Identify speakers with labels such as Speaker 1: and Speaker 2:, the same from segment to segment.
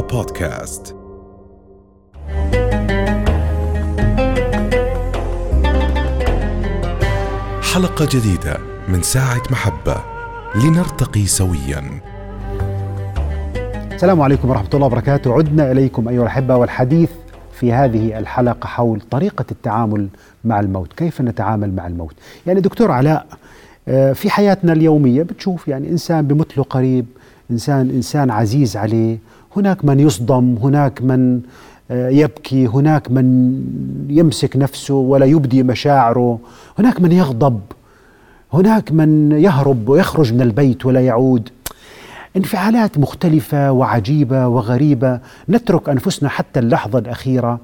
Speaker 1: بودكاست حلقة جديدة من ساعة محبة. لنرتقي سويا.
Speaker 2: السلام عليكم ورحمة الله وبركاته. عدنا إليكم أيها الأحبة والحديث في هذه الحلقة حول طريقة التعامل مع الموت. كيف نتعامل مع الموت؟ يعني دكتور علاء آه، في حياتنا اليومية بتشوف يعني إنسان بمثله قريب إنسان إنسان عزيز عليه هناك من يصدم هناك من آه، يبكي هناك من يمسك نفسه ولا يبدي مشاعره هناك من يغضب هناك من يهرب ويخرج من البيت ولا يعود. انفعالات مختلفة وعجيبة وغريبة. نترك أنفسنا حتى اللحظة الأخيرة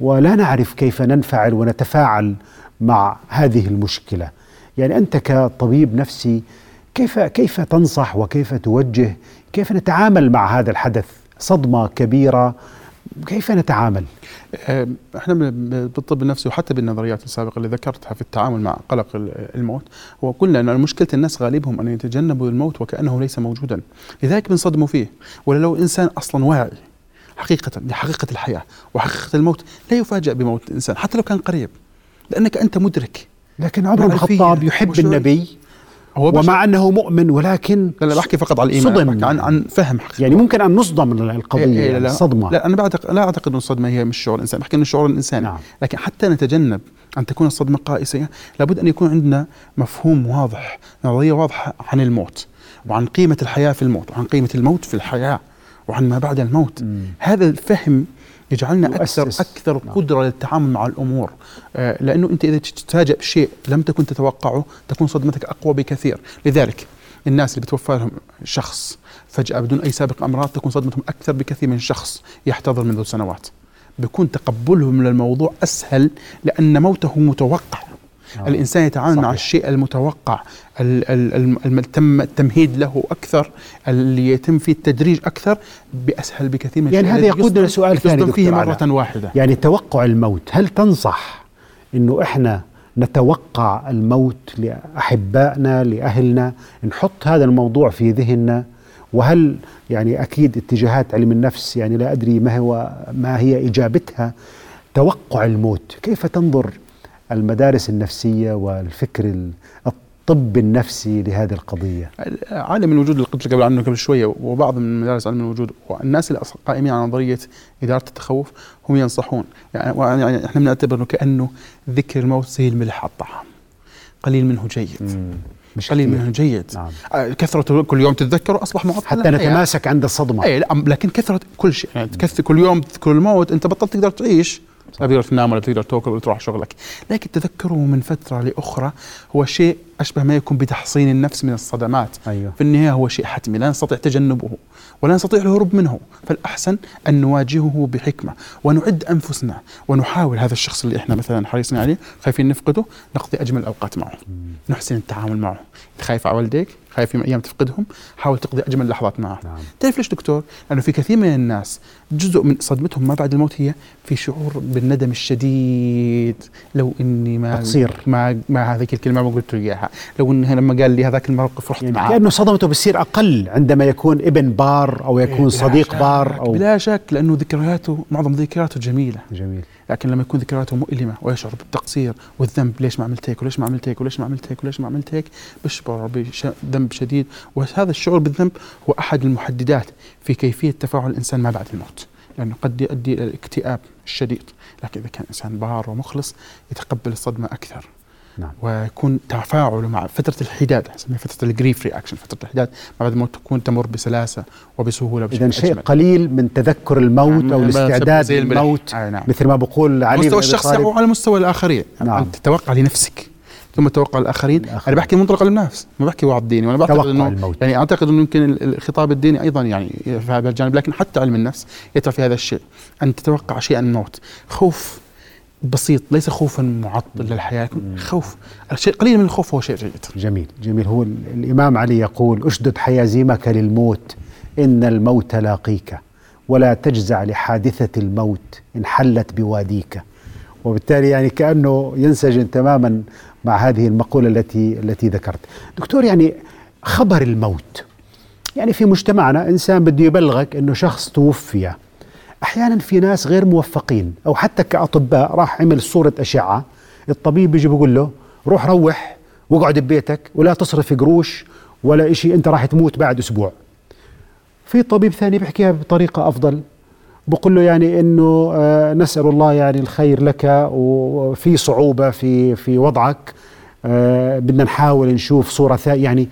Speaker 2: ولا نعرف كيف ننفعل ونتفاعل مع هذه المشكلة. يعني أنت كطبيب نفسي كيف كيف تنصح وكيف توجه؟ كيف نتعامل مع هذا الحدث؟ صدمة كبيرة كيف نتعامل؟
Speaker 3: إحنا بالطب النفسي وحتى بالنظريات السابقة اللي ذكرتها في التعامل مع قلق الموت وقلنا إن مشكلة الناس غالبهم أن يتجنبوا الموت وكأنه ليس موجودا. لذلك بنصدموا فيه. ولا لو إنسان أصلا واعي حقيقة لحقيقة الحياة وحقيقة الموت لا يفاجأ بموت الانسان حتى لو كان قريب لأنك أنت مدرك.
Speaker 2: لكن عمر الخطاب يحب النبي هو ومع أنه مؤمن ولكن
Speaker 3: لا لا بحكي فقط على الإيمان
Speaker 2: صدم.
Speaker 3: عن عن فهم حقيقي.
Speaker 2: يعني ممكن أن نصدم من القضية إيه إيه
Speaker 3: لا
Speaker 2: الصدمه
Speaker 3: لا أنا بعتقد لا أعتقد ان الصدمة هي مش شعور الإنسان بحكي إنه شعور الإنسان. نعم. لكن حتى نتجنب أن تكون الصدمة قائسة لابد أن يكون عندنا مفهوم واضح نظرية واضحة عن الموت وعن قيمة الحياة في الموت وعن قيمة الموت في الحياة وعن ما بعد الموت. مم. هذا الفهم يجعلنا أكثر أكثر نعم. قدرة للتعامل مع الأمور. آه لأنه أنت إذا تتفاجئ بشيء لم تكن تتوقعه تكون صدمتك أقوى بكثير. لذلك الناس اللي بتوفى لهم شخص فجأة بدون أي سابق أمراض تكون صدمتهم أكثر بكثير من شخص يحتضر منذ سنوات. بيكون تقبلهم للموضوع أسهل لأن موته متوقع. آه. الإنسان يتعامل صحيح. مع الشيء المتوقع تم التمهيد له أكثر اللي يتم فيه التدريج أكثر بأسهل بكثير من
Speaker 2: يعني هذا يقودنا لسؤال ثاني
Speaker 3: فيه مرة على. واحدة
Speaker 2: يعني توقع الموت هل تنصح إنه إحنا نتوقع الموت لأحبائنا لأهلنا نحط هذا الموضوع في ذهننا وهل يعني أكيد اتجاهات علم النفس يعني لا أدري ما هو ما هي إجابتها توقع الموت كيف تنظر المدارس النفسية والفكر الطب النفسي لهذه القضية.
Speaker 3: عالم الوجود اللي قلت لك قبل عنه قبل شوية وبعض من مدارس علم الوجود والناس اللي قائمين على نظرية إدارة التخوف هم ينصحون. يعني, يعني إحنا بنعتبر إنه كأنه ذكر الموت زي الملح على الطعام قليل منه جيد. مش قليل منه جيد. نعم. آه، كثرة كل يوم تتذكره أصبح معطل
Speaker 2: حتى نتماسك يعني. عند الصدمة.
Speaker 3: أي لا لكن كثرة كل شيء يعني تكثر كل يوم تذكر الموت أنت بطلت تقدر تعيش. لا تقدر تنام ولا تقدر تاكل ولا تروح شغلك. لكن تذكره من فترة لأخرى هو شيء أشبه ما يكون بتحصين النفس من الصدمات.
Speaker 2: أيوه.
Speaker 3: في النهاية هو شيء حتمي لا نستطيع تجنبه ولا نستطيع الهروب منه. فالأحسن أن نواجهه بحكمة ونعد أنفسنا ونحاول. هذا الشخص اللي إحنا مثلا حريصين عليه خايفين نفقده نقضي أجمل الأوقات معه مم. نحسن التعامل معه. خايف على والديك؟ خايف يوم أيام تفقدهم حاول تقضي أجمل لحظات معه نعم. تعرف ليش دكتور؟ لأنه في كثير من الناس جزء من صدمتهم ما بعد الموت هي في شعور بالندم الشديد. لو إني ما
Speaker 2: تقصير
Speaker 3: ما ما هذيك الكلمة ما قلت له إياها. لو إنه لما قال لي هذاك الموقف رحت يعني معاه
Speaker 2: كأنه صدمته بتصير أقل عندما يكون ابن بار أو يكون إيه صديق بار
Speaker 3: أو بلا شك لأنه ذكرياته معظم ذكرياته جميلة.
Speaker 2: جميل.
Speaker 3: لكن لما يكون ذكرياته مؤلمة ويشعر بالتقصير والذنب ليش ما عملت هيك؟ وليش ما عملت هيك؟ وليش ما عملت هيك؟ وليش ما عملت هيك؟ بيشعر بذنب شديد. وهذا الشعور بالذنب هو أحد المحددات في كيفية تفاعل الإنسان ما بعد الموت. لأنه قد يؤدي إلى الاكتئاب الشديد. لكن إذا كان إنسان بار ومخلص يتقبل الصدمة أكثر. نعم. ويكون تفاعله مع فترة الحداد نسميها فترة ال grief reaction فترة الحداد ما بعد الموت تكون تمر بسلاسة وبسهولة
Speaker 2: إذا شيء أجمل. قليل من تذكر الموت نعم. أو الاستعداد للموت
Speaker 3: نعم.
Speaker 2: مثل ما بقول علي
Speaker 3: مستوى الشخص أو على مستوى الآخرين نعم. أن تتوقع لنفسك ثم توقع الآخرين الآخرين. أنا بحكي منطلق النفس ما بحكي وعظ ديني وأنا بعتقد إنه الموت. يعني أعتقد إنه يمكن الخطاب الديني أيضا يعني في هذا الجانب لكن حتى علم النفس يدفع في هذا الشيء أن تتوقع شيئا الموت خوف بسيط ليس خوفا معطل للحياة. خوف الشيء قليل من الخوف هو شيء جيد.
Speaker 2: جميل جميل. هو الإمام علي يقول أشدد حيازيمك للموت إن الموت لاقيك ولا تجزع لحادثة الموت إن حلت بواديك. وبالتالي يعني كأنه ينسجم تماما مع هذه المقولة التي التي ذكرت. دكتور يعني خبر الموت يعني في مجتمعنا إنسان بده يبلغك إنه شخص توفي أحيانا في ناس غير موفقين أو حتى كأطباء راح عمل صورة أشعة الطبيب بيجي بيقول له روح روح واقعد ببيتك ولا تصرف قروش ولا إشي أنت راح تموت بعد أسبوع. في طبيب ثاني بيحكيها بطريقة أفضل بقول له يعني إنه آه نسأل الله يعني الخير لك وفي صعوبة في في وضعك آه بدنا نحاول نشوف صورة ثانية يعني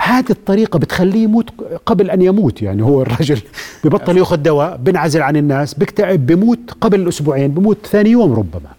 Speaker 2: هذه الطريقة بتخليه يموت قبل أن يموت يعني هو الرجل ببطل يأخذ دواء بنعزل عن الناس بكتئب بموت قبل أسبوعين بموت ثاني يوم ربما.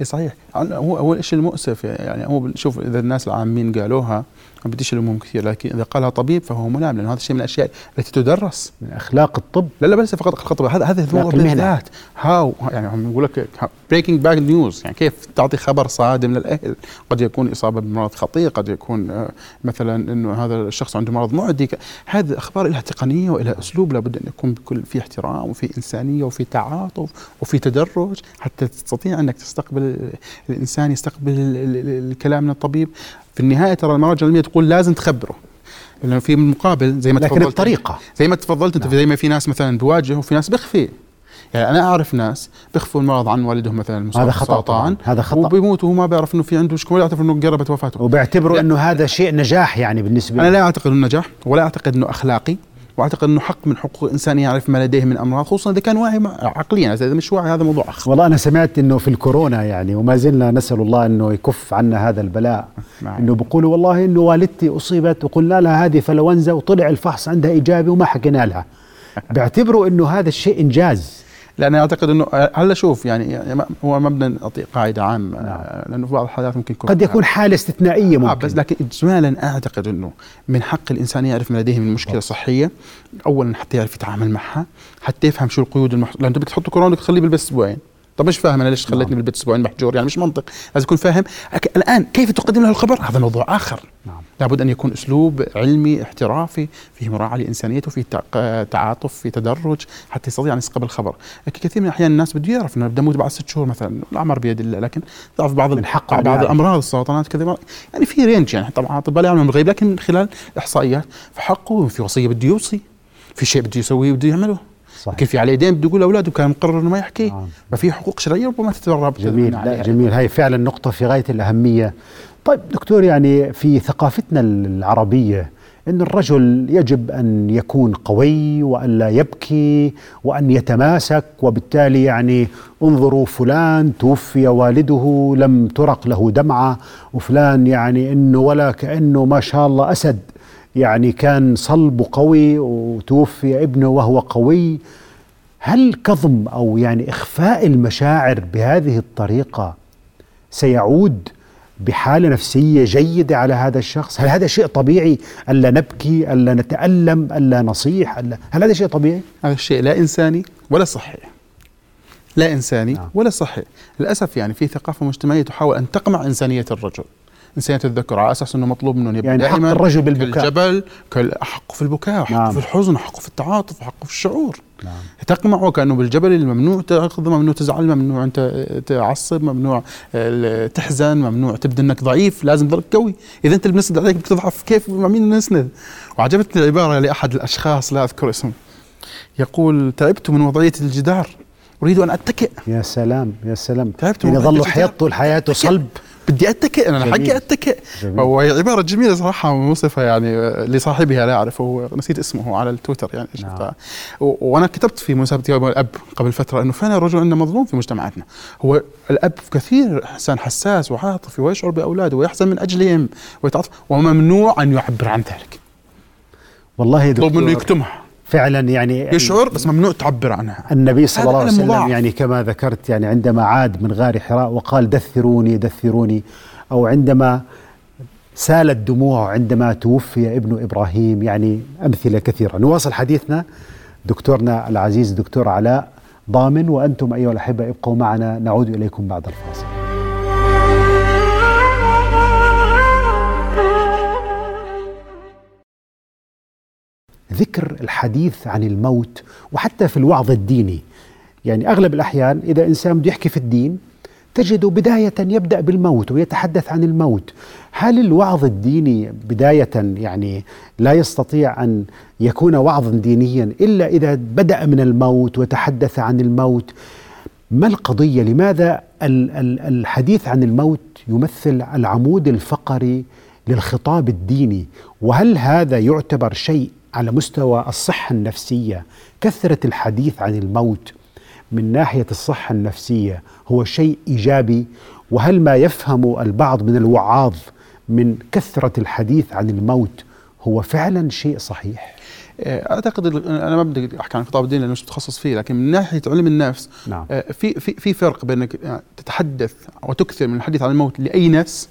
Speaker 3: إيه صحيح. هو هو الشيء المؤسف يعني هو شوف إذا الناس العامين قالوها ما بديش الاموم كثير لكن إذا قالها طبيب فهو ملام لأنه هذا الشيء من الأشياء التي تدرس.
Speaker 2: من أخلاق الطب.
Speaker 3: لا لا بس فقط أخلاق الطب. هذا هذا الموضوع بالذات. how يعني هم يقول لك breaking bad news يعني كيف تعطي خبر صادم للأهل؟ قد يكون إصابة بمرض خطير قد يكون آه، مثلا إنه هذا الشخص عنده مرض معدي. هذه الاخبار لها تقنية ولها أسلوب. لابد أن يكون بكل في احترام وفي إنسانية وفي تعاطف وفي تدرج حتى تستطيع أنك تستقبل الإنسان يستقبل الكلام من الطبيب. في النهاية ترى المراجع العلميه تقول لازم تخبره. لأنه في المقابل زي ما
Speaker 2: لكن تفضلت الطريقة.
Speaker 3: زي ما تفضلت انت نعم. زي ما في ناس مثلا بواجه وفي ناس بيخفي يعني أنا أعرف ناس بيخفوا المرض عن والدهم مثلا
Speaker 2: هذا خطأ طبعا. هذا خطأ.
Speaker 3: وبيموت وهو ما بيعرف إنه في عنده مشكلة ولا يعرف إنه قربت وفاته.
Speaker 2: وبيعتبروا إنه هذا شيء نجاح يعني بالنسبة
Speaker 3: أنا لا أعتقد إنه نجاح ولا أعتقد إنه أخلاقي. وأعتقد إنه حق من حقوق الإنسان يعرف ما لديه من أمراض خصوصا إذا كان واعي عقليا. إذا مش واعي هذا موضوع اخر
Speaker 2: والله أنا سمعت إنه في الكورونا يعني وما زلنا نسأل الله إنه يكف عنا هذا البلاء. نعم. إنه بيقولوا والله إنه والدتي أصيبت وقلنا لها هذه فلونزا وطلع الفحص عندها إيجابي وما حكينا لها. بيعتبروا إنه هذا الشيء إنجاز.
Speaker 3: لأن أعتقد إنه هلا شوف يعني, يعني هو ما بدنا نعطي قاعدة عامة نعم. لأنه في بعض الحالات ممكن
Speaker 2: يكون قد يكون حالة استثنائية ممكن. آه
Speaker 3: بس لكن اجمالا أعتقد إنه من حق الإنسان يعرف ما لديه من مشكلة صحية اولا حتى يعرف يتعامل معها حتى يفهم شو القيود المح... لأن أنت بدك تحط كورونا بدك تخليه بالبس أسبوعين. طب مش فاهم أنا ليش خليتني نعم. بالبيت أسبوعين محجور؟ يعني مش منطق. لازم يكون فاهم. الآن كيف تقدم له الخبر؟ هذا موضوع آخر. نعم. لابد أن يكون أسلوب علمي احترافي فيه مراعاة لإنسانيته فيه تعاطف في تدرج حتى يستطيع أن يستقبل الخبر. كثير من الأحيان الناس بده يعرف إنه بده يموت بعد ست شهور مثلا. الاعمار بيد الله. لكن تعرف بعض من حق بعض يعني. الأمراض السرطانات كذا. يعني في رينج يعني. طبعا أطباء لا يعلمون بالغيب لكن من خلال الاحصائيات فحقه في وصية بده يوصي في شيء بده يسويه بده يعمله. صحيح. كيف في عليه دين بده يقول لاولاده كان مقرر إنه ما يحكي. آه. ففي حقوق شرعية ربما تتبرع
Speaker 2: جميل. لا جميل. هاي فعلا نقطة في غاية الأهمية. طيب دكتور يعني في ثقافتنا العربية إن الرجل يجب أن يكون قوي وأن لا يبكي وأن يتماسك وبالتالي يعني انظروا فلان توفي والده لم ترق له دمعة وفلان يعني إنه ولا كأنه ما شاء الله أسد. يعني كان صلب قوي وتوفي ابنه وهو قوي هل كظم أو يعني إخفاء المشاعر بهذه الطريقة سيعود بحالة نفسية جيدة على هذا الشخص؟ هل هذا شيء طبيعي الا نبكي الا نتألم الا نصيح ألا هل هذا شيء طبيعي؟
Speaker 3: هذا الشيء لا إنساني ولا صحي. لا إنساني نعم. ولا صحي، للأسف يعني في ثقافة مجتمعية تحاول أن تقمع إنسانية الرجل. انسان الذكر على أساس إنه مطلوب منه يبقى
Speaker 2: يعني حق الرجل بالبكاء.
Speaker 3: الجبل حقه في البكاء حقه نعم. في الحزن حقه في التعاطف حقه في الشعور. نعم. تقمعه كأنه بالجبل الممنوع تأخذ ممنوع تزعل ممنوع انت تعصب ممنوع تحزن ممنوع تبدا إنك ضعيف لازم تضلك قوي. إذا أنت بنسند عليك بتضعف. كيف؟ مع مين نسند وعجبتني العبارة لأحد الأشخاص لا أذكر اسمه. يقول تعبت من وضعية الجدار. أريد أن أتكئ.
Speaker 2: يا سلام يا سلام. تعبت يعني ظل حياته طول حياته صلب.
Speaker 3: بدي أتكئ أنا حقي أتكئ. وهي عبارة جميلة صراحة موصفه يعني لصاحبها لا أعرفه هو نسيت اسمه على التويتر يعني نعم. شفتها. وأنا كتبت في مسابقه يوم الأب قبل فترة إنه فعلا الرجل عندنا مظلوم في مجتمعاتنا. هو الأب كثير إنسان حساس وعاطفي ويشعر بأولاده ويحزن من أجلهم ويتعاطف وممنوع أن يعبر عن ذلك.
Speaker 2: والله دكتور
Speaker 3: منه يكتمها.
Speaker 2: فعلا يعني
Speaker 3: يشعر بس ممنوع تعبر عنها.
Speaker 2: النبي صلى الله عليه وسلم يعني كما ذكرت يعني عندما عاد من غار حراء وقال دثروني دثروني أو عندما سالت دموعه عندما توفي ابن إبراهيم يعني أمثلة كثيرة. نواصل حديثنا. دكتورنا العزيز دكتور علاء ضامن وأنتم أيها الأحبة ابقوا معنا. نعود إليكم بعد الفاصل. ذكر الحديث عن الموت وحتى في الوعظ الديني. يعني أغلب الأحيان إذا إنسان بده يحكي في الدين تجد بداية يبدأ بالموت ويتحدث عن الموت. هل الوعظ الديني بداية يعني لا يستطيع أن يكون وعظا دينيا إلا إذا بدأ من الموت وتحدث عن الموت؟ ما القضية؟ لماذا الحديث عن الموت يمثل العمود الفقري للخطاب الديني؟ وهل هذا يعتبر شيء على مستوى الصحة النفسية كثرة الحديث عن الموت من ناحية الصحة النفسية هو شيء إيجابي وهل ما يفهم البعض من الوعاظ من كثرة الحديث عن الموت هو فعلا شيء صحيح؟
Speaker 3: آه، أعتقد أنا ما بدي أحكي عن الخطاب الديني لأنه مش متخصص فيه لكن من ناحية علم النفس نعم. آه، في في في فرق بين إنك تتحدث وتكثر من الحديث عن الموت لأي نفس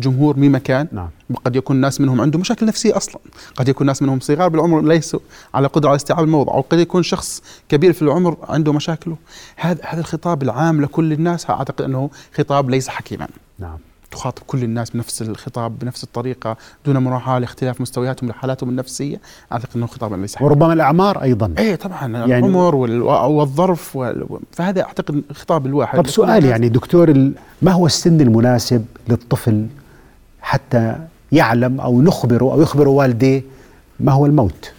Speaker 3: جمهور مين مكان نعم. قد يكون ناس منهم عنده مشاكل نفسية أصلا. قد يكون ناس منهم صغار بالعمر ليسوا على قدرة على استيعاب الموضوع أو قد يكون شخص كبير في العمر عنده مشاكله. هذا هذا الخطاب العام لكل الناس أعتقد أنه خطاب ليس حكيما. نعم. تخاطب كل الناس بنفس الخطاب بنفس الطريقة دون مراعاة لاختلاف مستوياتهم لحالاتهم النفسية. أعتقد أنه خطاب ليس
Speaker 2: حكيما وربما الأعمار أيضا.
Speaker 3: إيه طبعا يعني العمر والظرف فهذا أعتقد خطاب الواحد.
Speaker 2: طب سؤال يعني دكتور ما هو السن المناسب للطفل حتى يعلم أو نخبره أو يخبر والديه ما هو الموت.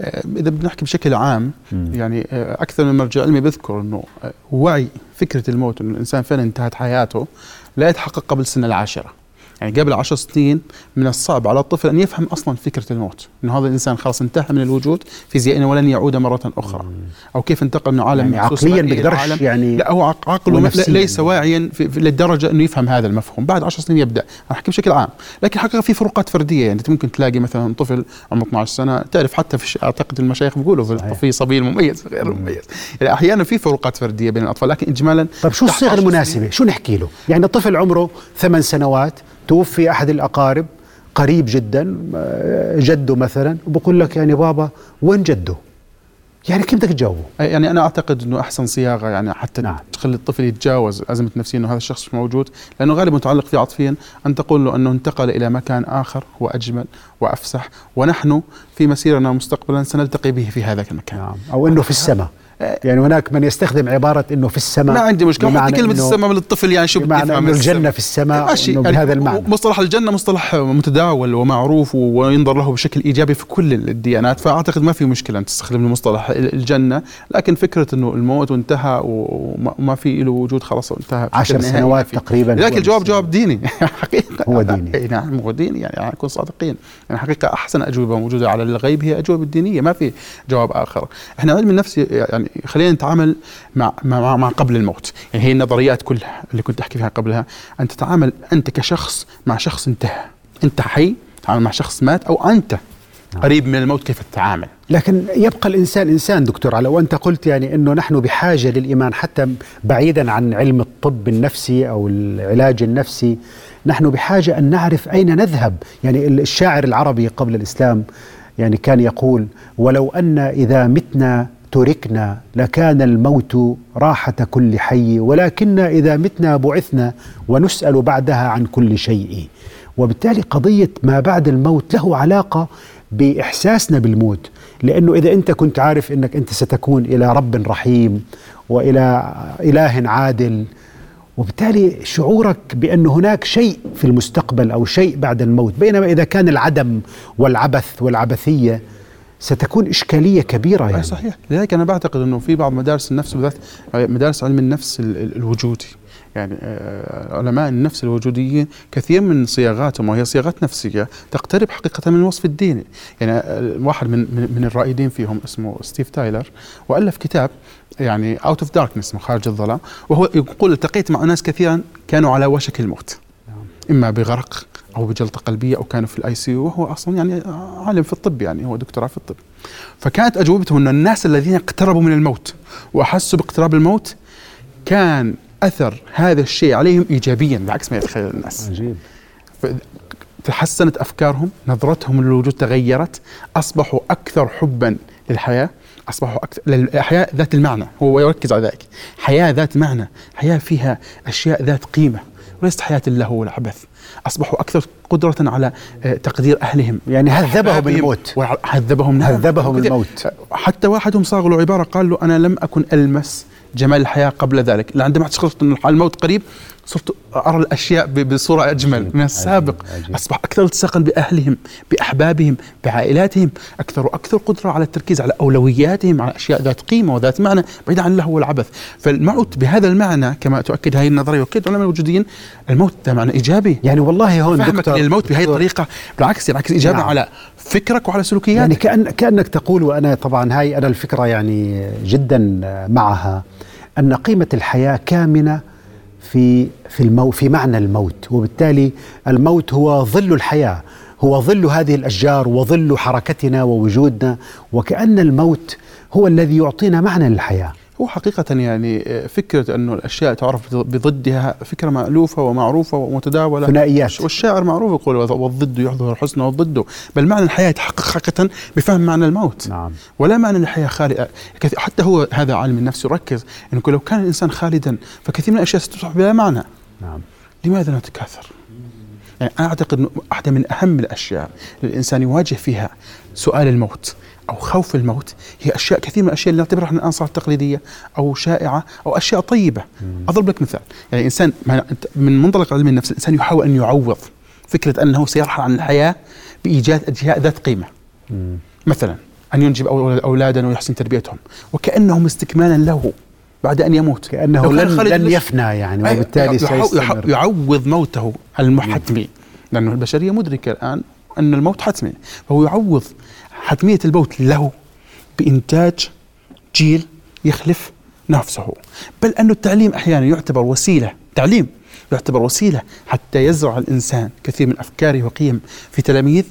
Speaker 3: آه، إذا بنحكي بشكل عام يعني آه، أكثر من مرجع علمي بيذكر إنه آه، وعي فكرة الموت إنه الإنسان فعلا انتهت حياته لا يتحقق قبل سن العاشرة. يعني قبل عشر سنين من الصعب على الطفل أن يفهم أصلا فكرة الموت أنه هذا الإنسان خلاص انتهى من الوجود فيزيائيا ولن يعود مرة أخرى. أو كيف انتقل من عالم
Speaker 2: يعني عقليا بيقدرش يعني
Speaker 3: لا هو عقله ليس واعيا للدرجة أنه يفهم هذا المفهوم. بعد عشر سنين يبدأ. أنا أحكي بشكل عام. لكن حقيقة في فروقات فردية. يعني ممكن تلاقي مثلا طفل عمره 12 سنة. تعرف حتى في أعتقد المشايخ بيقولوا في صبي مميز غير مميز يعني أحيانا في فروقات فردية بين الأطفال لكن إجمالا
Speaker 2: طيب شو الصيغة المناسبة؟ شو نحكي له؟ يعني الطفل عمره ثمان سنوات توفي أحد الأقارب قريب جدا آه، جده مثلا وبقول لك يعني بابا وين جده؟ يعني كيف بدك تجاوبه؟
Speaker 3: يعني أنا أعتقد إنه أحسن صياغة يعني حتى نعم. تخلي الطفل يتجاوز أزمة نفسية إنه هذا الشخص مش موجود، لأنه غالبا متعلق فيه عاطفيا أن تقول له أنه انتقل إلى مكان آخر هو أجمل وأفسح ونحن في مسيرنا مستقبلا سنلتقي به في هذا المكان. نعم.
Speaker 2: أو إنه في السماء. يعني هناك من يستخدم عبارة أنه في السماء
Speaker 3: ما عندي مشكلة. حتى كلمة السماء من الطفل يعني شو
Speaker 2: بدي أفهم الجنة في السماء ماشي. يعني بهذا المعنى.
Speaker 3: مصطلح الجنة مصطلح متداول ومعروف وينظر له بشكل إيجابي في كل الديانات فأعتقد ما في مشكلة أن تستخدم المصطلح الجنة لكن فكرة أنه الموت وانتهى وما في له وجود خلاص انتهى
Speaker 2: عشر سنوات تقريبا
Speaker 3: لكن الجواب جواب ديني. حقيقة.
Speaker 2: هو ديني.
Speaker 3: نعم هو ديني. يعني نكون صادقين. يعني حقيقة أحسن أجوبة موجودة على الغيب هي أجوبة الدينية ما في جواب آخر. إحنا علم النفس يعني خلينا نتعامل مع, مع, مع قبل الموت. يعني هي النظريات كلها اللي كنت أحكي فيها قبلها أن تتعامل أنت كشخص مع شخص انتهى. أنت حي تتعامل مع شخص مات أو أنت نعم. قريب من الموت كيف تتعامل؟
Speaker 2: لكن يبقى الإنسان إنسان دكتور على وأنت قلت يعني إنه نحن بحاجة للإيمان حتى بعيدا عن علم الطب النفسي أو العلاج النفسي نحن بحاجة أن نعرف أين نذهب. يعني الشاعر العربي قبل الإسلام يعني كان يقول ولو أن إذا متنا تركنا لكان الموت راحة كل حي ولكن إذا متنا بعثنا ونسأل بعدها عن كل شيء. وبالتالي قضية ما بعد الموت له علاقة بإحساسنا بالموت لأنه إذا أنت كنت عارف أنك أنت ستكون إلى رب رحيم وإلى إله عادل وبالتالي شعورك بأن هناك شيء في المستقبل أو شيء بعد الموت بينما إذا كان العدم والعبث والعبثية ستكون إشكالية كبيرة يعني.
Speaker 3: صحيح. لذلك أنا بعتقد أنه في بعض مدارس النفس بالذات مدارس علم النفس الوجودي. يعني آه، علماء النفس الوجوديين كثير من صياغاتهم وهي صياغات نفسية تقترب حقيقة من الوصف الديني يعني آه، واحد من من الرائدين فيهم اسمه ستيف تايلر وألف كتاب يعني Out of Darkness خارج الظلام وهو يقول التقيت مع ناس كثيرا كانوا على وشك الموت. إما بغرق أو بجلطة قلبية أو كانوا في ال ICU وهو أصلا يعني عالم في الطب يعني هو دكتوراه في الطب. فكانت أجوبته أن الناس الذين اقتربوا من الموت وأحسوا باقتراب الموت كان أثر هذا الشيء عليهم ايجابيا بعكس ما يتخيل الناس. عجيب. تحسنت أفكارهم نظرتهم للوجود تغيرت أصبحوا أكثر حبا للحياة أصبحوا أكثر للحياه ذات المعنى هو يركز على ذلك. حياة ذات معنى حياة فيها أشياء ذات قيمة. وليست حياة اللهو والعبث أصبحوا أكثر قدرة على آه، تقدير أهلهم.
Speaker 2: يعني هذبهم الموت.
Speaker 3: هذبهم
Speaker 2: نعم. هذبهم الموت.
Speaker 3: حتى واحدهم صاغ له عبارة قال له أنا لم أكن ألمس جمال الحياة قبل ذلك. عندما تشخصت أن الموت قريب صرت أرى الأشياء بصورة أجمل من السابق. عجيب. أصبح أكثر التصاقا بأهلهم بأحبابهم بعائلاتهم. أكثر وأكثر قدرة على التركيز على أولوياتهم على أشياء ذات قيمة وذات معنى بعيدا عن اللهو والعبث. فالموت بهذا المعنى كما تؤكد هذه النظرية وكيد العلماء الوجوديين الموت ده معنى إيجابي.
Speaker 2: يعني والله هون
Speaker 3: فهمك دكتور الموت بهذه الطريقة بالعكس ينعكس ايجابا نعم. على فكرك وعلى سلوكياتك.
Speaker 2: يعني كأن كأنك تقول وأنا طبعا هاي أنا الفكرة يعني جدا معها أن قيمة الحياة كامنة في في المو في معنى الموت. وبالتالي الموت هو ظل الحياة هو ظل هذه الأشجار وظل حركتنا ووجودنا وكأن الموت هو الذي يعطينا معنى للحياة.
Speaker 3: هو حقيقة يعني فكرة أنه الأشياء تعرف بضدها فكرة مألوفة ومعروفة ومتداولة.
Speaker 2: ثنائيات.
Speaker 3: والشاعر معروف يقول والضد يحضر الحسن والضد. بل معنى الحياة يتحقق حقيقة بفهم معنى الموت.
Speaker 2: نعم.
Speaker 3: ولا معنى الحياة خالدة حتى هو هذا عالم النفس يركز أنه لو كان الإنسان خالدا فكثير من الأشياء ستصبح بلا معنى.
Speaker 2: نعم.
Speaker 3: لماذا نتكاثر؟ يعني أنا أعتقد أنه واحدة من أهم الأشياء الإنسان يواجه فيها سؤال الموت. أو خوف الموت. هي أشياء كثير من الأشياء اللي نعتبرها الآن صارت تقليدية أو شائعة أو أشياء طيبة. مم. أضرب لك مثال. يعني الانسان من منطلق علم النفس الإنسان يحاول أن يعوض فكرة أنه سيرحل عن الحياة بإيجاد اشياء ذات قيمة. مم. مثلا أن ينجب أولادا ويحسن تربيتهم. وكأنهم استكمالا له بعد أن يموت.
Speaker 2: كأنه لن, لن يفنى يعني وبالتالي
Speaker 3: سيستمر. يعوض موته المحتمي لأنه البشرية مدركة الآن أن الموت حتمي. فهو يعوض حتمية الموت له بإنتاج جيل يخلف نفسه بل أن التعليم أحيانا يعتبر وسيلة تعليم يعتبر وسيلة حتى يزرع الإنسان كثير من أفكاره وقيم في تلاميذ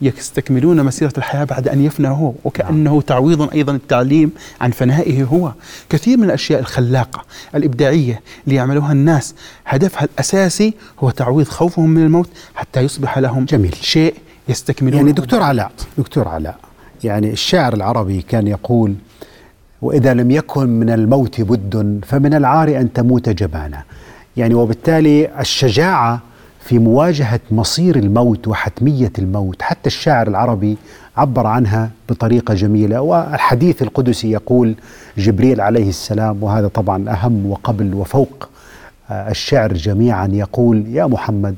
Speaker 3: يستكملون مسيرة الحياة بعد أن يفنى هو وكأنه نعم. تعويض أيضا التعليم عن فنائه هو كثير من الأشياء الخلاقة الإبداعية اللي يعملوها الناس هدفها الأساسي هو تعويض خوفهم من الموت حتى يصبح لهم
Speaker 2: جميل.
Speaker 3: شيء يستكملون
Speaker 2: يعني دكتور علاء دكتور علاء يعني الشاعر العربي كان يقول وإذا لم يكن من الموت بد فمن العار أن تموت جبانا. يعني وبالتالي الشجاعة في مواجهة مصير الموت وحتمية الموت حتى الشاعر العربي عبر عنها بطريقة جميلة. والحديث القدسي يقول جبريل عليه السلام وهذا طبعا أهم وقبل وفوق الشعر جميعا يقول يا محمد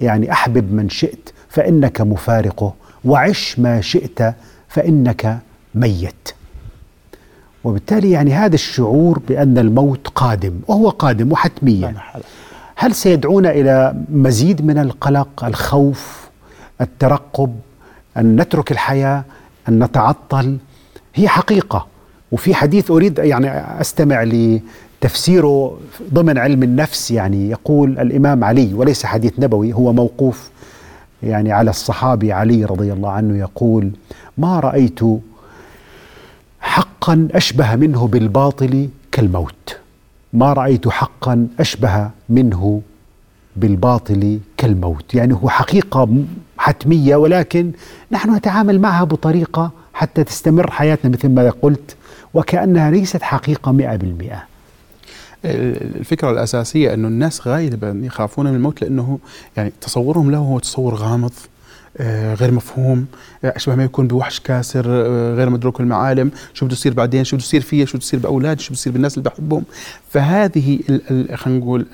Speaker 2: يعني أحبب من شئت فإنك مفارقه وعش ما شئت فإنك ميت. وبالتالي يعني هذا الشعور بأن الموت قادم وهو قادم وحتميا. هل سيدعونا إلى مزيد من القلق الخوف الترقب أن نترك الحياة أن نتعطل؟ هي حقيقة. وفي حديث أريد يعني أستمع لتفسيره ضمن علم النفس يعني يقول الإمام علي وليس حديث نبوي هو موقوف يعني على الصحابي علي رضي الله عنه يقول ما رأيت حقا أشبه منه بالباطل كالموت. ما رأيت حقا أشبه منه بالباطل كالموت. يعني هو حقيقة حتمية ولكن نحن نتعامل معها بطريقة حتى تستمر حياتنا مثل ما قلت وكأنها ليست حقيقة 100%
Speaker 3: الفكرة الأساسية انه الناس غالبا يخافون من الموت لأنه يعني تصورهم له هو تصور غامض آه، غير مفهوم آه، أشبه ما يكون بوحش كاسر آه، غير مدروك المعالم شو بده يصير بعدين شو بده يصير فيا شو بده يصير بأولادي شو بده يصير بالناس اللي بحبهم. فهذه خلينا نقول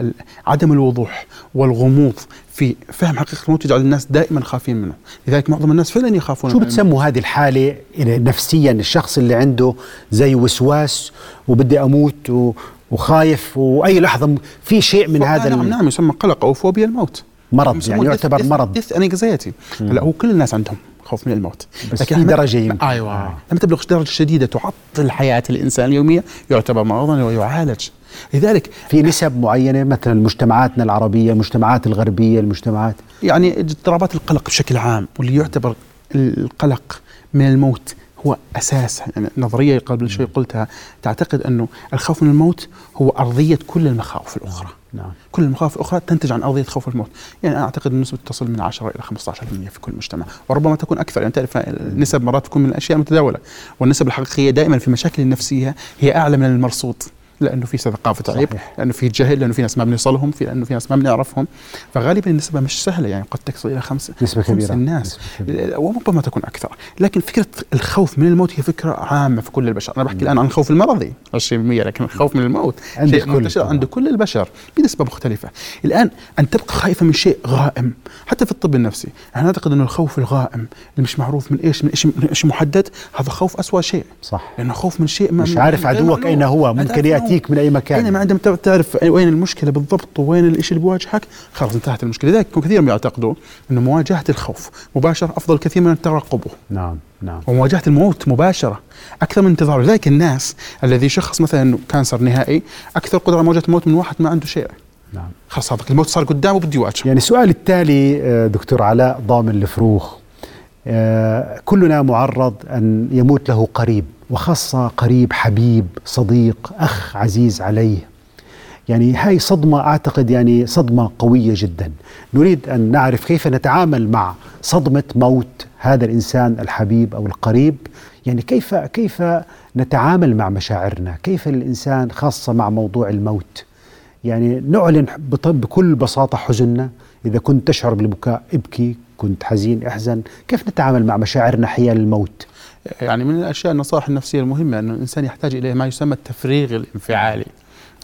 Speaker 3: عدم الوضوح والغموض في فهم حقيقة الموت يجعل الناس دائما خافين منه. لذلك معظم الناس فعلا يخافون
Speaker 2: شو بتسموا هذه الحالة؟ نفسيا الشخص اللي عنده زي وسواس وبدي أموت وخايف وأي لحظة في شيء من هذا
Speaker 3: نعم نعم يسمى قلق أو فوبيا الموت.
Speaker 2: مرض يعني يعتبر
Speaker 3: ديث
Speaker 2: مرض.
Speaker 3: ديث انكزايتي هلا هو كل الناس عندهم خوف من الموت.
Speaker 2: بس لكن في درجة يمكن.
Speaker 3: أيوه. آه. لما تبلغ درجة شديدة تعطل حياه الإنسان اليوميه يعتبر مرضا ويعالج. لذلك
Speaker 2: في نسب معينة مثلا مجتمعاتنا العربية المجتمعات الغربية المجتمعات؟
Speaker 3: يعني اضطرابات القلق بشكل عام واللي يعتبر القلق من الموت هو أساس يعني نظرية قبل شوي قلتها. تعتقد أنه الخوف من الموت هو أرضية كل المخاوف الأخرى.
Speaker 2: نعم.
Speaker 3: كل المخاوف الأخرى تنتج عن أرضية خوف الموت. يعني أنا أعتقد النسبة تصل من 10 إلى 15% في كل مجتمع. وربما تكون أكثر. يعني تعرف النسب مرات تكون من الأشياء المتداوله والنسب الحقيقية دائما في المشاكل النفسيه هي أعلى من المرصود. لأنه في ثقافه عيب لأنه في جهل لأنه في ناس ما بنوصلهم في لأنه في ناس ما بنعرفهم. فغالبا النسبة مش سهلة يعني قد تصل إلى خمس
Speaker 2: نسبة كبيرة
Speaker 3: الناس. وربما تكون أكثر. لكن فكرة الخوف من الموت هي فكرة عامة في كل البشر. أنا بحكي الآن عن الخوف المرضي 20% لكن الخوف من الموت عند شيء منتشر عند كل البشر بنسبة مختلفة. الآن أن تبقى خائفة من شيء غائم حتى في الطب النفسي أنا أعتقد انه الخوف الغائم اللي مش معروف من إيش من إيش من إيش محدد هذا خوف اسوء شيء.
Speaker 2: صح.
Speaker 3: لأنه خوف من شيء ما
Speaker 2: مش عارف عدوك أين هو ممكن ياتيك من أي مكان.
Speaker 3: اينما عندما تعرف وين المشكلة بالضبط وين الشيء اللي بيواجهك خلاص انتهت المشكلة. لذلك كثير يعتقدوا إنه مواجهة الخوف مباشرة أفضل كثير من ترقبه
Speaker 2: نعم نعم.
Speaker 3: ومواجهة الموت مباشرة أكثر من انتظاره لذلك الناس الذي شخص مثلا كانسر نهائي أكثر قدرة على مواجهة الموت من واحد ما عنده شيء.
Speaker 2: نعم.
Speaker 3: خلاص صادق الموت صار قدامه بده يواجهه.
Speaker 2: يعني السؤال التالي آه، دكتور علاء ضامن الفروخ آه، كلنا معرض أن يموت له قريب. وخاصة قريب حبيب صديق أخ عزيز عليه. يعني هاي صدمة أعتقد يعني صدمة قوية جدا. نريد أن نعرف كيف نتعامل مع صدمة موت هذا الإنسان الحبيب أو القريب. يعني كيف كيف نتعامل مع مشاعرنا؟ كيف الإنسان خاصة مع موضوع الموت؟ يعني نعلن بكل بساطة حزننا. إذا كنت تشعر بالبكاء ابكي. كنت حزين احزن. كيف نتعامل مع مشاعرنا حيال الموت؟
Speaker 3: يعني من الأشياء النصائح النفسية المهمة انه الإنسان يحتاج إلى ما يسمى التفريغ الانفعالي.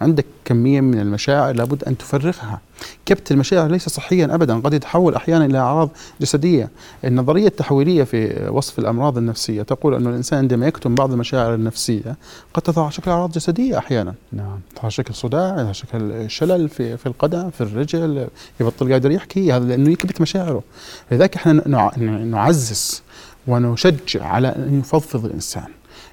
Speaker 3: عندك كمية من المشاعر لابد أن تفرغها. كبت المشاعر ليس صحيا أبدا قد يتحول أحيانا إلى أعراض جسدية. النظرية التحويلية في وصف الأمراض النفسية تقول أن الإنسان عندما يكتم بعض المشاعر النفسية قد تظهر شكل أعراض جسدية أحيانا.
Speaker 2: نعم.
Speaker 3: تظهر شكل صداع تظهر شكل شلل في في القدم في الرجل يبطل قادر يحكي هذا لأنه يكبت مشاعره. لذلك إحنا نعزز ونشجع على أن يفضفض الإنسان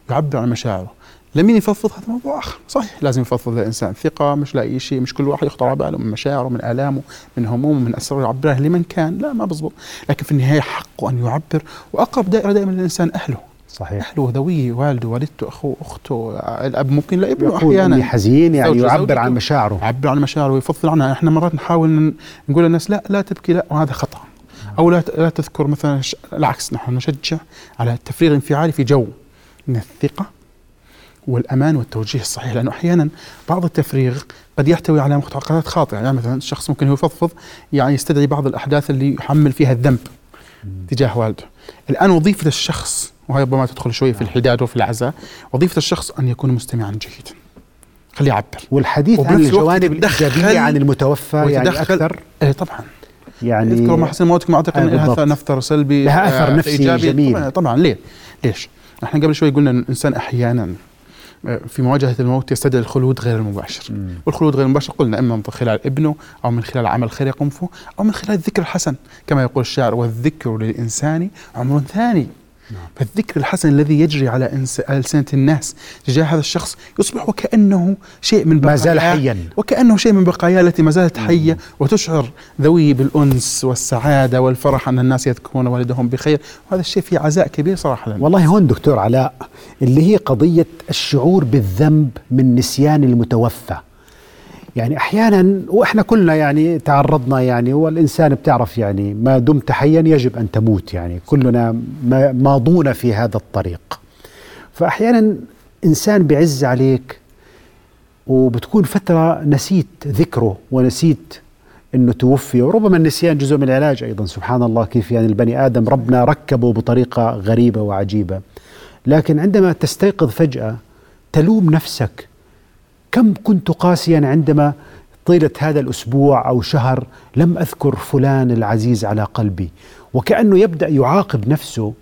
Speaker 3: يعبر عن مشاعره. لمين يفضفض هذا موضوع آخر. صحيح لازم يفضفض الإنسان. ثقة مش لاي شيء مش كل واحد يخطر على باله من مشاعره من آلامه من همومه من أسراره يعبرها لمن كان. لا ما بزبط. لكن في النهاية حقه أن يعبر وأقرب دائرة دائما للإنسان أهله.
Speaker 2: صحيح.
Speaker 3: أهله ذويه والده والدته أخوه أخته الأب ممكن لابنه أحيانا.
Speaker 2: حزين يعني يعبر عن مشاعره.
Speaker 3: يعبر عن مشاعره ويفضل عنها. إحنا مرات نحاول نقول للناس لا لا تبكي لا وهذا خطأ. أو لا لا تذكر مثلا العكس نحن نشجع على التفريغ الانفعالي في جو من الثقة والأمان والتوجيه الصحيح. لأنه أحيانا بعض التفريغ قد يحتوي على معتقدات خاطئة. يعني مثلا الشخص ممكن هو يفضفض يعني يستدعي بعض الأحداث اللي يحمل فيها الذنب تجاه والده. الآن وظيفة الشخص وهي ربما تدخل شوي في الحداد وفي العزاء وظيفة الشخص أن يكون مستمعا جيدا. خليه يعبر.
Speaker 2: والحديث عن الجوانب الإيجابية عن المتوفى يعني أكثر؟
Speaker 3: إيه طبعا.
Speaker 2: يعني
Speaker 3: اذكر ما حسن موتك ما اعتقد إن لها اثر سلبي
Speaker 2: لها أثر نفسي إيجابي. جميل.
Speaker 3: طبعا, طبعا ليه؟ ليش؟ إحنا قبل شوي قلنا إن الإنسان أحيانا في مواجهة الموت يستدعي الخلود غير المباشر. مم. والخلود غير المباشر قلنا إما من خلال ابنه أو من خلال عمل خير يقوم فيه أو من خلال الذكر الحسن. كما يقول الشاعر والذكر للإنسان عمر ثاني. نعم. فالذكر الحسن الذي يجري على ألسنة الناس تجاه هذا الشخص يصبح وكأنه شيء من
Speaker 2: بقايا ما زال حيا
Speaker 3: وكأنه شيء من بقايا التي ما زالت حية وتشعر ذوي بالأنس والسعادة والفرح أن الناس يذكرون والدهم بخير وهذا الشيء فيه عزاء كبير صراحة
Speaker 2: لنا. والله هون دكتور علاء اللي هي قضية الشعور بالذنب من نسيان المتوفى يعني أحيانا وإحنا كلنا يعني تعرضنا يعني والإنسان بتعرف يعني ما دمت حيا يجب أن تموت يعني كلنا ماضون في هذا الطريق. فأحيانا إنسان بعز عليك وبتكون فترة نسيت ذكره ونسيت إنه توفي وربما النسيان جزء من العلاج أيضا. سبحان الله كيف يعني البني آدم ربنا ركبه بطريقة غريبة وعجيبة. لكن عندما تستيقظ فجأة تلوم نفسك كم كنت قاسيا عندما طيلة هذا الأسبوع أو شهر لم أذكر فلان العزيز على قلبي. وكأنه يبدأ يعاقب نفسه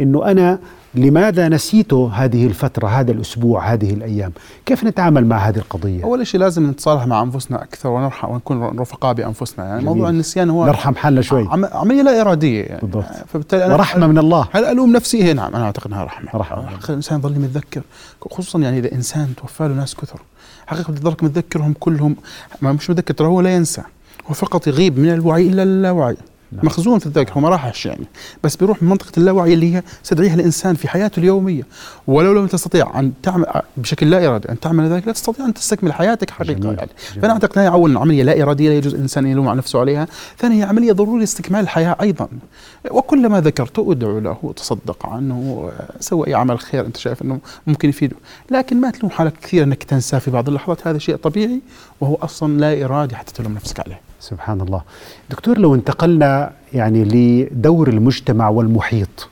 Speaker 2: أنه أنا لماذا نسيت هذه الفترة هذا الأسبوع هذه الأيام؟ كيف نتعامل مع هذه القضية؟
Speaker 3: أول شيء لازم نتصالح مع أنفسنا أكثر ونرحم ونكون رفقاء بأنفسنا. يعني جميل. موضوع النسيان هو
Speaker 2: نرحم حالنا شوي.
Speaker 3: عم عملية لا إرادية يعني.
Speaker 2: بالضبط. فبالتالي أنا ورحمة من الله.
Speaker 3: هل ألوم نفسي؟ هي نعم أنا أعتقد أنها رحمة.
Speaker 2: رحمة.
Speaker 3: الإنسان يظل متذكر خصوصا يعني إذا إنسان توفى له ناس كثر. حقيقة بتضلك متذكرهم كلهم. ما مش متذكر ترى هو لا ينسى. هو فقط يغيب من الوعي إلى اللاوعي نعم. مخزون في الذاكرة هو ما راحش يعني بس بيروح من منطقة اللاوعي اللي هي تستدعيها الإنسان في حياته اليومية ولو لم تستطيع أن تعمل بشكل لا إرادي أن تعمل ذلك لا تستطيع أن تستكمل حياتك حقيقة جميل. يعني جميل. فأنا أعتقد هي اولا عملية لا إرادية لا يجوز الإنسان يلوم على نفسه عليها ثانيا هي عملية ضرورية لاستكمال الحياة أيضا وكل ما ذكرته أدعو له تصدق عنه سوى أي عمل خير أنت شايف أنه ممكن يفيده لكن ما تلوم حالك كثير أنك تنسى في بعض اللحظات هذا شيء طبيعي وهو أصلا لا ارادي حتى تلوم نفسك عليه
Speaker 2: سبحان الله. دكتور لو انتقلنا يعني لدور المجتمع والمحيط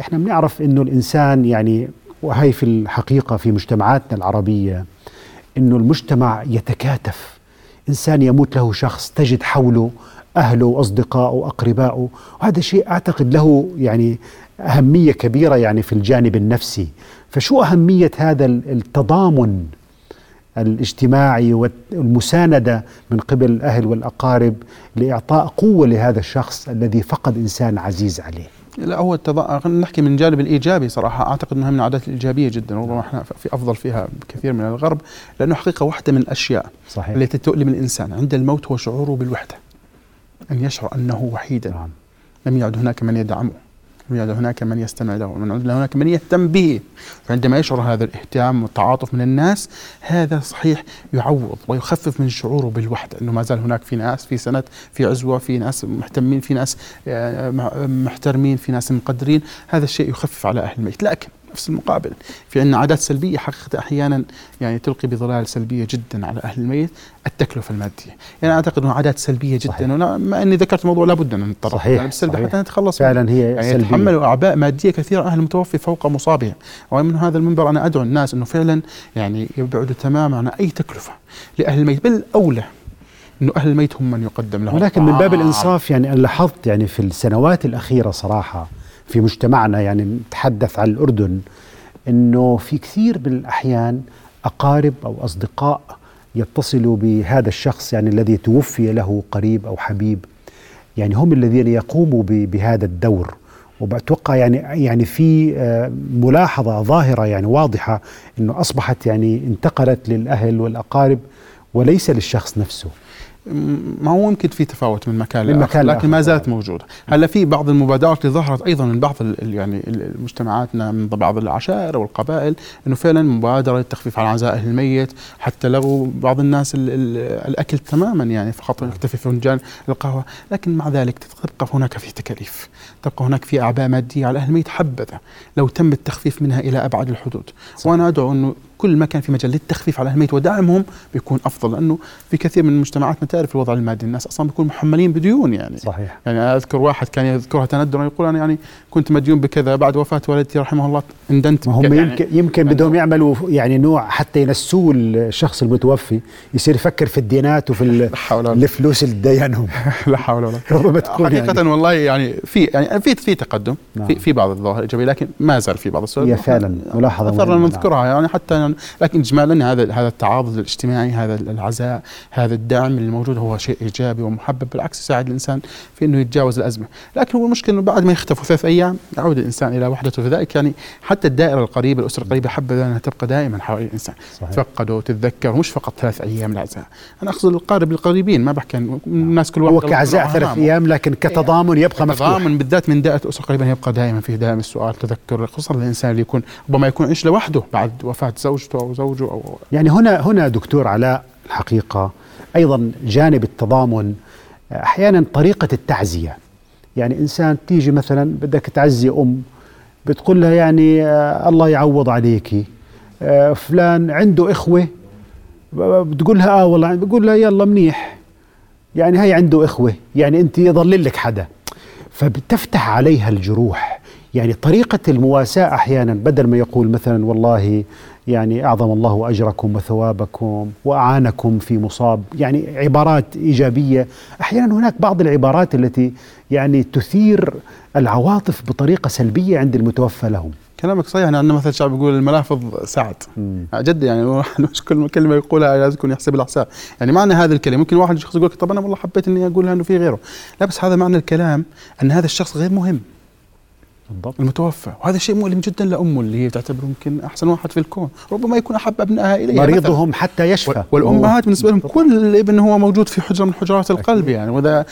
Speaker 2: إحنا بنعرف إنه الإنسان يعني وهي في الحقيقة في مجتمعاتنا العربية إنه المجتمع يتكاتف. إنسان يموت له شخص تجد حوله أهله واصدقائه واقربائه وهذا شيء أعتقد له يعني أهمية كبيرة يعني في الجانب النفسي. فشو أهمية هذا التضامن الاجتماعي والمساندة من قبل الأهل والأقارب لإعطاء قوة لهذا الشخص الذي فقد إنسان عزيز عليه
Speaker 3: لا هو التض... نحكي من الجانب الإيجابي صراحة أعتقد أنها من العادات الإيجابية جدا وربما إحنا في أفضل فيها بكثير من الغرب لأنه حقيقة واحدة من الأشياء صحيح. التي تؤلم الإنسان عند الموت هو شعوره بالوحدة أن يشعر أنه وحيدا نعم. لم يعد هناك من يدعمه يوجد هناك من يستمع له. ومن هناك من يهتم به. فعندما يشعر هذا الاهتمام والتعاطف من الناس هذا صحيح يعوض ويخفف من شعوره بالوحدة أنه ما زال هناك في ناس في سند في عزوة في ناس مهتمين في ناس آه، محترمين في ناس مقدرين. هذا الشيء يخفف على أهل الميت. لكن نفس المقابل. في عندنا عادات سلبية حقيقة أحيانا يعني تلقي بظلال سلبية جدا على أهل الميت التكلفة المادية. يعني أعتقد إنه عادات سلبية جدا صحيح. ما إني ذكرت موضوع لابد أن نتطرق.
Speaker 2: صحيح يعني بالسلبي
Speaker 3: حتى نتخلص
Speaker 2: فعلا هي
Speaker 3: يعني سلبية. يتحملوا أعباء مادية كثيرة أهل المتوفي فوق مصابهم. ومن هذا المنبر أنا أدعو الناس إنه فعلا يعني يبعدوا تماما عن أي تكلفة لأهل الميت بالاولى إنه أهل الميت هم من يقدم لهم
Speaker 2: ولكن من باب الإنصاف يعني أنا لاحظت يعني في السنوات الأخيرة صراحة في مجتمعنا يعني نتحدث عن الأردن أنه في كثير من الأحيان أقارب أو أصدقاء يتصلوا بهذا الشخص يعني الذي توفي له قريب أو حبيب. يعني هم الذين يقوموا بهذا الدور. وبتوقع يعني يعني في آه، ملاحظة ظاهرة يعني واضحة إنه أصبحت يعني انتقلت للأهل والأقارب وليس للشخص نفسه.
Speaker 3: ما هو ممكن في تفاوت من مكان من مكان لكن ما زالت موجودة. هلا في بعض المبادرات اللي ظهرت أيضا من بعض يعني مجتمعاتنا من بعض العشائر والقبائل إنه فعلا مبادرة للتخفيف على عزاء أهل الميت حتى لغوا بعض الناس الأكل تماما يعني فقط نكتفي في فنجان القهوة لكن مع ذلك تبقى هناك في تكاليف تبقى هناك في أعباء مادية على أهل الميت حبذا لو تم التخفيف منها إلى أبعد الحدود. صح. وأنا أدعو إنه كل ما كان في مجال للتخفيف على الميت ودعمهم بيكون أفضل لأنه في كثير من مجتمعاتنا تعرف الوضع المادي. الناس أصلا بيكونوا محملين بديون يعني.
Speaker 2: صحيح.
Speaker 3: يعني أذكر واحد كان يذكرها تندرا يقول أنا يعني كنت مديون بكذا بعد وفاة والدتي رحمه الله اندنت
Speaker 2: ما هم يعني. يمكن يمكن بدهم يعملوا يعني نوع حتى ينسوه الشخص المتوفي يصير يفكر في الديانات وفي الفلوس اللي داينهم
Speaker 3: لا حول ولا قوه تكون حقيقة يعني. والله يعني في يعني في في تقدم نعم. في في بعض الظواهر الإيجابية لكن ما زال في بعض
Speaker 2: السؤال هي فعلا
Speaker 3: ملاحظة نذكرها يعني حتى لكن اجمالا هذا هذا التعاضد الاجتماعي هذا العزاء هذا الدعم اللي موجود هو شيء إيجابي ومحبب بالعكس يساعد الإنسان في إنه يتجاوز الأزمة. لكن هو المشكلة إنه بعد ما يختفوا ثلاث أيام يعود الإنسان إلى وحدته فذلك يعني حتى الدائرة القريبة الأسرة القريبة حبذا أنها تبقى دائما حوالين الإنسان. تفقده وتتذكر مش فقط ثلاث أيام العزاء. أنا أقصد القارب القريبين ما بحكي الناس كل
Speaker 2: واحد هو كعزاء ثلاث أيام لكن كتضامن يبقى مفتوح
Speaker 3: تضامن بالذات من دائرة الأسرة القريبة يبقى دائما فيه دائما السؤال تذكر خصوصا الإنسان اللي يكون ربما يكون يعيش لوحده بعد وفاة زوجته أو زوجه أو
Speaker 2: يعني هنا هنا دكتور علاء الحقيقة أيضا جانب التضامن أحيانا طريقة التعزية. يعني إنسان تيجي مثلا بدك تعزي أم بتقول لها يعني آه الله يعوض عليكي آه فلان عنده إخوة بتقول لها آه والله بقول لها يلا منيح. يعني هي عنده إخوة يعني أنت يضل لك حدا. فبتفتح عليها الجروح. يعني طريقة المواساة أحيانا بدل ما يقول مثلا والله يعني أعظم الله أجركم وثوابكم وأعانكم في مصاب يعني عبارات إيجابية. أحيانا هناك بعض العبارات التي يعني تثير العواطف بطريقة سلبية عند المتوفى لهم.
Speaker 3: كلامك صحيح. يعني عندنا مثل شعب يقول الملافظ سعد. جد يعني مش كل كلمة يقولها لازم يكون يحسب الحساب يعني معنى هذه الكلمة ممكن واحد شخص يقول لك طب أنا والله حبيت إني أقولها إنه في غيره. لا بس هذا معنى الكلام أن هذا الشخص غير مهم.
Speaker 2: بالضبط.
Speaker 3: المتوفى. وهذا شيء مؤلم جدا لأمه اللي هي تعتبره يمكن أحسن واحد في الكون. ربما يكون أحب أبنائها إليها
Speaker 2: مريضهم مثلاً. حتى يشفى.
Speaker 3: والأمهات بالنسبة لهم كل ابن هو موجود في حجرة من حجرات القلب يعني واذا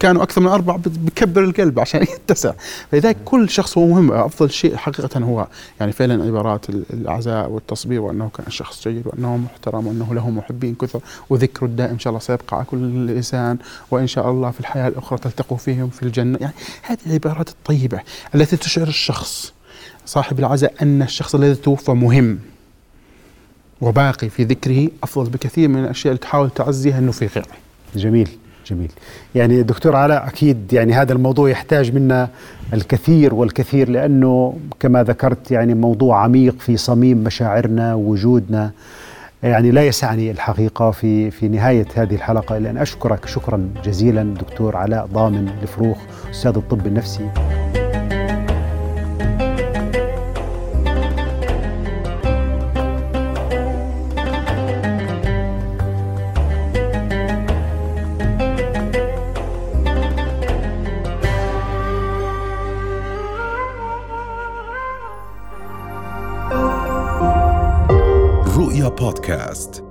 Speaker 3: كانوا أكثر من اربعه بكبر القلب عشان يتسع. فلذلك كل شخص هو مهم. أفضل شيء حقيقة هو يعني فعلا عبارات العزاء والتصبير وأنه كان شخص جيد وأنه محترم وأنه له محبين كثر وذكره الدائم إن شاء الله سيبقى على كل لسان وإن شاء الله في الحياة الأخرى تلتقوا فيهم في الجنة. يعني هذه العبارات الطيبة. التي تشعر الشخص صاحب العزاء أن الشخص الذي توفى مهم وباقي في ذكره أفضل بكثير من الأشياء اللي تحاول تعزيها إنه في غيره.
Speaker 2: جميل جميل. يعني دكتور علاء أكيد يعني هذا الموضوع يحتاج منا الكثير والكثير لأنه كما ذكرت يعني موضوع عميق في صميم مشاعرنا ووجودنا يعني لا يسعني الحقيقة في في نهاية هذه الحلقة إلا أن أشكرك شكرا جزيلا دكتور علاء ضامن الفروخ أستاذ الطب النفسي
Speaker 1: بودكاست